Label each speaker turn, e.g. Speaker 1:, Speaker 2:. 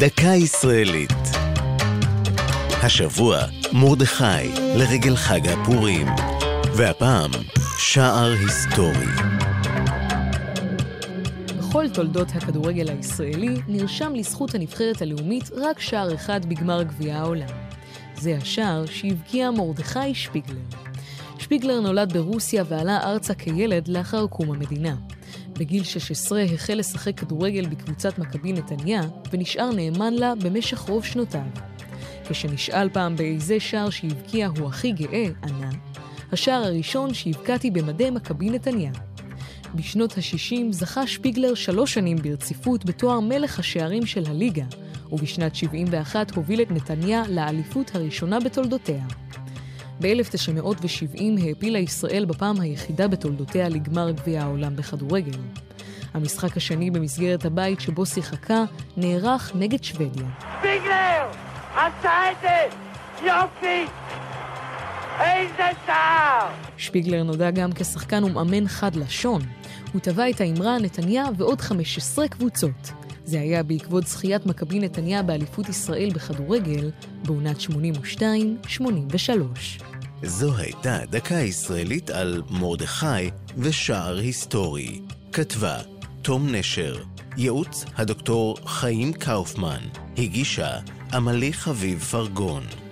Speaker 1: דקה ישראלית. השבוע, מרדכי, לרגל חג הפורים. והפעם, שער היסטורי.
Speaker 2: בכל תולדות הכדורגל הישראלי נרשם לזכות הנבחרת הלאומית רק שער אחד בגמר גביע העולם. זה השער שהבקיע מרדכי שפיגלר. שפיגלר נולד ברוסיה ועלה ארצה כילד לאחר קום המדינה. בגיל 16 החל לשחק כדורגל בקבוצת מכבי נתניה, ונשאר נאמן לה במשך רוב שנותיו. כשנשאל פעם באיזה שער שהבקיע הוא הכי גאה, ענה, השער הראשון שהבקעתי במדי מכבי נתניה. בשנות ה-60 זכה שפיגלר שלוש שנים ברציפות בתואר מלך השערים של הליגה, ובשנת 71 הוביל את נתניה לאליפות הראשונה בתולדותיה. ב-1970 העפילה ישראל בפעם היחידה בתולדותיה לגמר גביע העולם בכדורגל. המשחק השני במסגרת הבית שבו שיחקה נערך נגד שוודיה.
Speaker 3: שפיגלר! עשה את זה! יופי! איזה שער!
Speaker 2: שפיגלר נודע גם כשחקן ומאמן חד לשון. הוא טבע את האמרה נתניה ועוד 15 קבוצות. זה היה בעקבות זכיית מכבי נתניה באליפות ישראל בכדורגל בעונת 82-83.
Speaker 1: זו הייתה דקה ישראלית על מרדכי ושער היסטורי. כתבה תום נשר, ייעוץ הדוקטור חיים קאופמן, הגישה עמלי חביב פרגון.